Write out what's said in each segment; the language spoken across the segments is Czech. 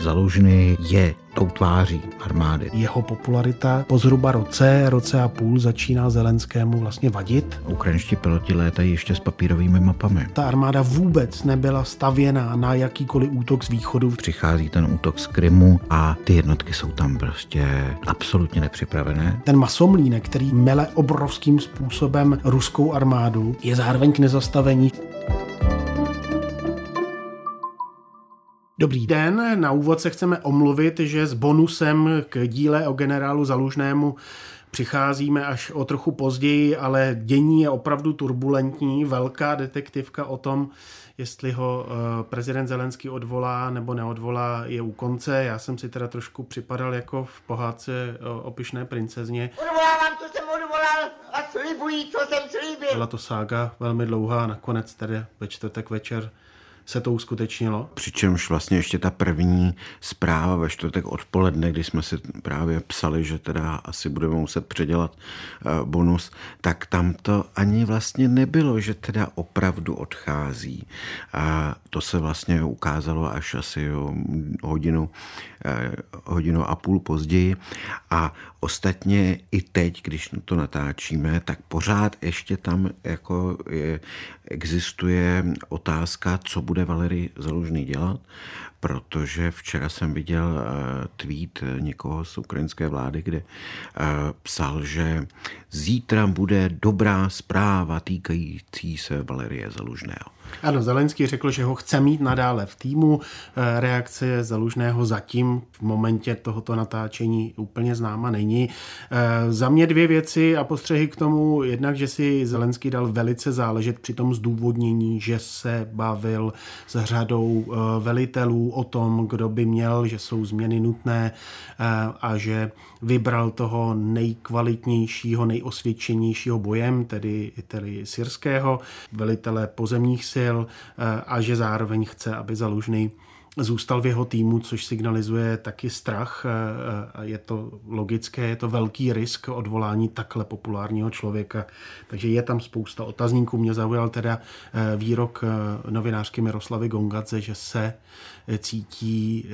Zalužný je tou tváří armády. Jeho popularita po zhruba roce, roce a půl začíná Zelenskému vlastně vadit. Ukrajinští piloti létají ještě s papírovými mapami. Ta armáda vůbec nebyla stavěná na jakýkoliv útok z východu. Přichází ten útok z Krymu a ty jednotky jsou tam prostě absolutně nepřipravené. Ten masomlínek, který mele obrovským způsobem ruskou armádu, je zároveň k nezastavení. Dobrý den, na úvod se chceme omluvit, že s bonusem k díle o generálu Zalužnému přicházíme až o trochu později, ale dění je opravdu turbulentní. Velká detektivka o tom, jestli ho eh, prezident Zelenský odvolá nebo neodvolá, je u konce. Já jsem si teda trošku připadal jako v pohádce o pišné princezně. Odvolávám, co jsem odvolal a slibuji, co jsem slíbil. Byla to sága velmi dlouhá, nakonec tedy ve čtvrtek večer se to uskutečnilo. Přičemž vlastně ještě ta první zpráva ve čtvrtek odpoledne, kdy jsme si právě psali, že teda asi budeme muset předělat eh, bonus, tak tam to ani vlastně nebylo, že teda opravdu odchází. A to se vlastně ukázalo až asi o hodinu, eh, hodinu a půl později. A ostatně i teď, když to natáčíme, tak pořád ještě tam jako je, existuje otázka, co bude Valery Zalužný dělat, protože včera jsem viděl eh, tweet někoho z ukrajinské vlády, kde eh, psal, že zítra bude dobrá zpráva týkající se Valerie Zalužného. Ano, Zelenský řekl, že ho chce mít nadále v týmu. Eh, reakce Zalužného zatím v momentě tohoto natáčení úplně známa není. Eh, za mě dvě věci a postřehy k tomu. Jednak, že si Zelenský dal velice záležet při tom zdůvodnění, že se bavil s řadou eh, o tom, kdo by měl, že jsou změny nutné a že vybral toho nejkvalitnějšího, nejosvědčenějšího bojem, tedy, tedy syrského velitele pozemních sil sil eh, a že zároveň chce, aby Zalužný zůstal v jeho týmu, což signalizuje taky strach. Eh, je to logické, je to velký risk odvolání takhle populárního člověka, takže je tam spousta otazníků. Mě zaujal teda eh, výrok novinářky Miroslavy Gongadze, že se cítí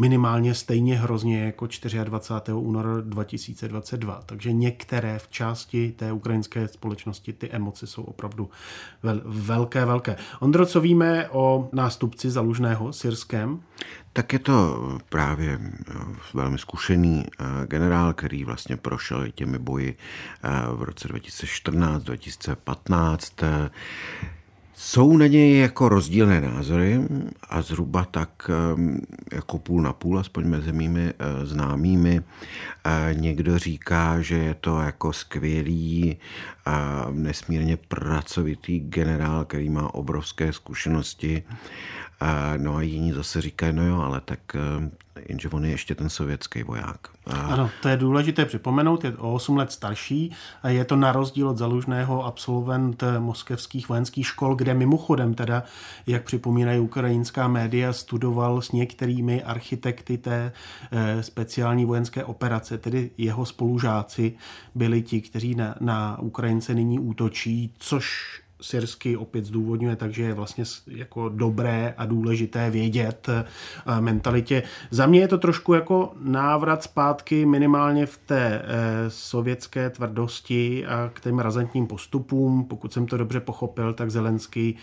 minimálně stejně hrozně jako 24. února 2022. Takže některé v části té ukrajinské společnosti ty emoce jsou opravdu vel, velké, velké. Ondro, co víme o nástupci Zalužného syrském? Tak je to právě eh, velmi zkušený eh, generál, který vlastně prošel těmi boji eh, v roce 2014, 2015 jsou na něj jako rozdílné názory a zhruba tak jako půl na půl, aspoň mezi mými eh, známými. Eh, někdo říká, že je to jako skvělý a nesmírně pracovitý generál, který má obrovské zkušenosti. No a jiní zase říkají, no jo, ale tak ehm, jenže on je ještě ten sovětský voják. A... Ano, to je důležité připomenout, je o 8 let starší a je to na rozdíl od zalužného absolvent moskevských vojenských škol, kde mimochodem teda, jak připomínají ukrajinská média, studoval s některými architekty té eh, speciální vojenské operace, tedy jeho spolužáci byli ti, kteří na, na Ukrajince nyní útočí, což syrsky opět zdůvodňuje, takže je vlastně jako dobré a důležité vědět eh, mentalitě. Za mě je to trošku jako návrat zpátky minimálně v té eh, sovětské tvrdosti a k těm razantním postupům. Pokud jsem to dobře pochopil, tak Zelenský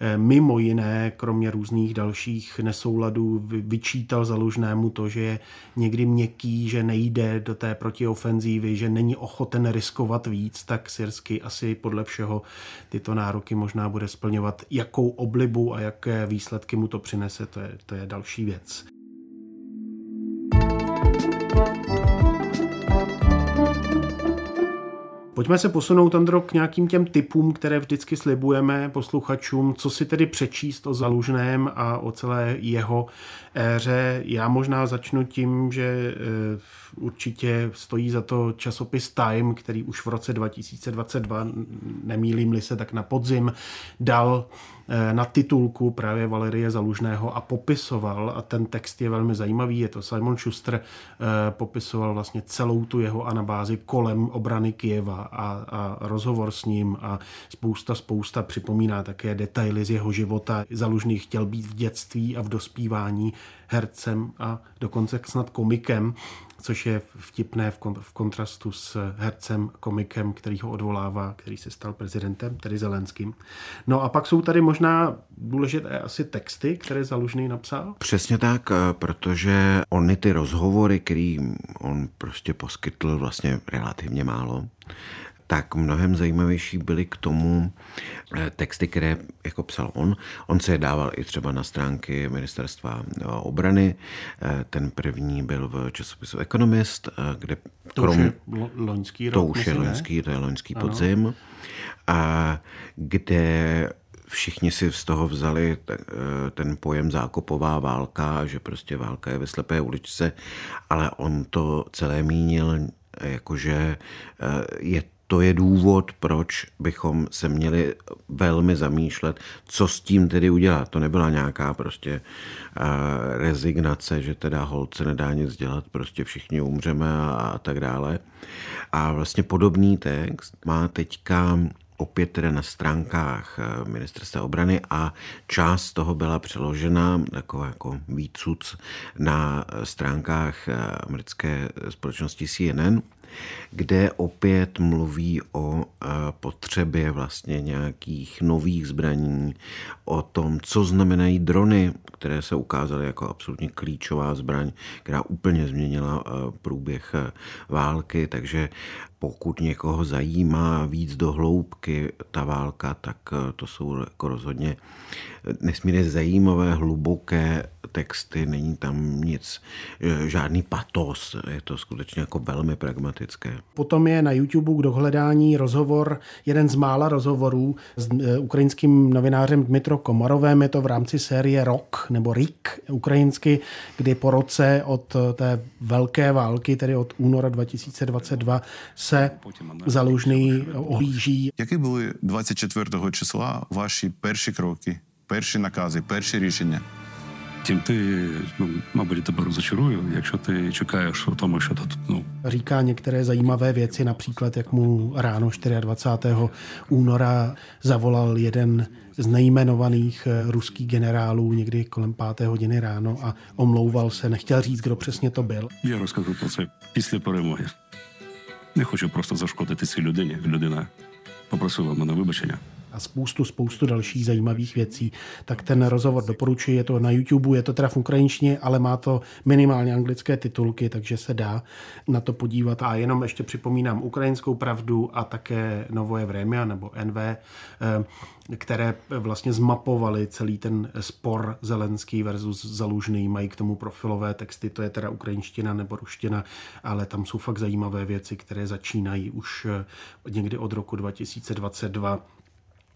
eh, mimo jiné, kromě různých dalších nesouladů, vyčítal Zalužnému to, že je někdy měkký, že nejde do té protiofenzívy, že není ochoten riskovat víc, tak syrsky asi podle všeho tyto nároky možná bude splňovat. Jakou oblibu a jaké výsledky mu to přinese, to je, to je další věc. Pojďme se posunout, Andro, k nějakým těm typům, které vždycky slibujeme posluchačům, co si tedy přečíst o Zalužném a o celé jeho éře. Já možná začnu tím, že eh, určitě stojí za to časopis Time, který už v roce 2022, nemýlím-li se, tak na podzim dal na titulku právě Valerie Zalužného a popisoval, a ten text je velmi zajímavý, je to Simon Schuster, popisoval vlastně celou tu jeho anabázi kolem obrany Kijeva a, a rozhovor s ním a spousta, spousta připomíná také detaily z jeho života. Zalužný chtěl být v dětství a v dospívání hercem a dokonce snad komikem, což je vtipné v kontrastu s hercem, komikem, který ho odvolává, který se stal prezidentem, tedy Zelenským. No a pak jsou tady možná důležité asi texty, které Zalužný napsal? Přesně tak, eh, protože ony ty rozhovory, který on prostě poskytl vlastně relativně málo, tak mnohem zajímavější byly k tomu eh, texty, které jako psal on. On se je dával i třeba na stránky ministerstva eh, obrany. Eh, ten první byl v časopisu Economist, kde to krom, už je loňský rok, To už je loňský, to je loňský ano. podzim. A kde všichni si z toho vzali ten pojem zákopová válka, že prostě válka je ve slepé uličce, ale on to celé mínil jakože je to je důvod, proč bychom se měli velmi zamýšlet, co s tím tedy udělat. To nebyla nějaká prostě uh, rezignace, že teda holce nedá nic dělat, prostě všichni umřeme a, a tak dále. A vlastně podobný text má teďka opět tedy na stránkách eh, ministerstva obrany a část toho byla přeložena jako, jako výcuc na stránkách eh, americké společnosti CNN kde opět mluví o eh, potřebě vlastně nějakých nových zbraní, o tom, co znamenají drony, které se ukázaly jako absolutně klíčová zbraň, která úplně změnila eh, průběh eh, války, takže pokud někoho zajímá víc do hloubky ta válka, tak to jsou jako rozhodně nesmírně zajímavé, hluboké texty, není tam nic, žádný patos, je to skutečně jako velmi pragmatické problematické. Potom je na YouTube k dohledání rozhovor, jeden z mála rozhovorů s e, ukrajinským novinářem Dmitro Komarovem. Je to v rámci série Rok nebo RIK ukrajinsky, kdy po roce od e, té velké války, tedy od února 2022, se zalužný ohlíží. Jaké byly 24. čísla vaši první kroky, první nakazy, první řešení? Тим ти, ну, мабуть, тебе розочарую, якщо ти чекаєш у тому, що тут, ну. Říká některé zajímavé věci, například jak mu ráno 24. února zavolal jeden z nejmenovaných eh, ruských generálů někdy kolem páté hodiny ráno a omlouval se, nechtěl říct, kdo přesně to byl. Já rozkazu pro це після перемоги. Не хочу просто зашкодити цій людині. Людина попросила мене вибачення a spoustu, spoustu dalších zajímavých věcí, tak ten rozhovor doporučuji, je to na YouTube, je to teda v ukrajinštině, ale má to minimálně anglické titulky, takže se dá na to podívat. A jenom ještě připomínám ukrajinskou pravdu a také Novoje Vremia nebo NV, eh, které vlastně zmapovali celý ten spor Zelenský versus Zalužný, mají k tomu profilové texty, to je teda ukrajinština nebo ruština, ale tam jsou fakt zajímavé věci, které začínají už eh, někdy od roku 2022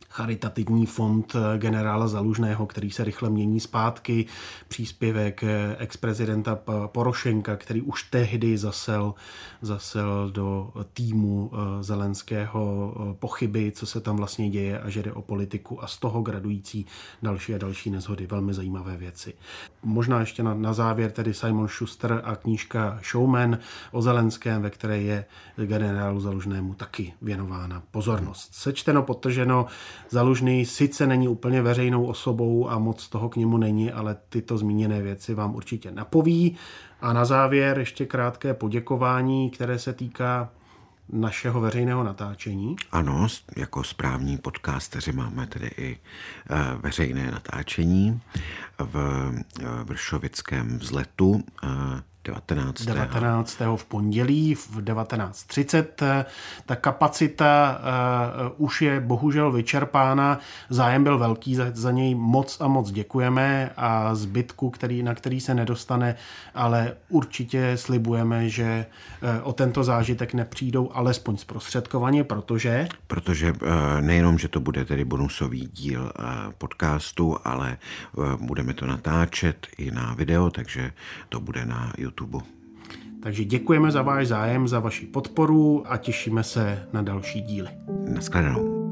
charitativní fond eh, generála Zalužného, který se rychle mění zpátky, příspěvek eh, ex-prezidenta Porošenka, který už tehdy zasel, zasel do týmu eh, Zelenského pochyby, co se tam vlastně děje a že jde o politiku a z toho gradující další a další nezhody. Velmi zajímavé věci. Možná ještě na, na závěr tedy Simon Schuster a knížka Showman o Zelenském, ve které je generálu Zalužnému taky věnována pozornost. Sečteno, potrženo, Zalužný sice není úplně veřejnou osobou a moc toho k němu není, ale tyto zmíněné věci vám určitě napoví. A na závěr ještě krátké poděkování, které se týká našeho veřejného natáčení. Ano, jako správní podcasteři máme tedy i eh, veřejné natáčení v eh, Vršovickém vzletu eh, 19. 19. v pondělí v 19.30. Ta kapacita uh, už je bohužel vyčerpána. Zájem byl velký, za, za něj moc a moc děkujeme a zbytku, který, na který se nedostane, ale určitě slibujeme, že uh, o tento zážitek nepřijdou alespoň zprostředkovaně, protože... Protože uh, nejenom, že to bude tedy bonusový díl uh, podcastu, ale uh, budeme to natáčet i na video, takže to bude na YouTube YouTube. Takže děkujeme za váš zájem, za vaši podporu a těšíme se na další díly. Naschledanou.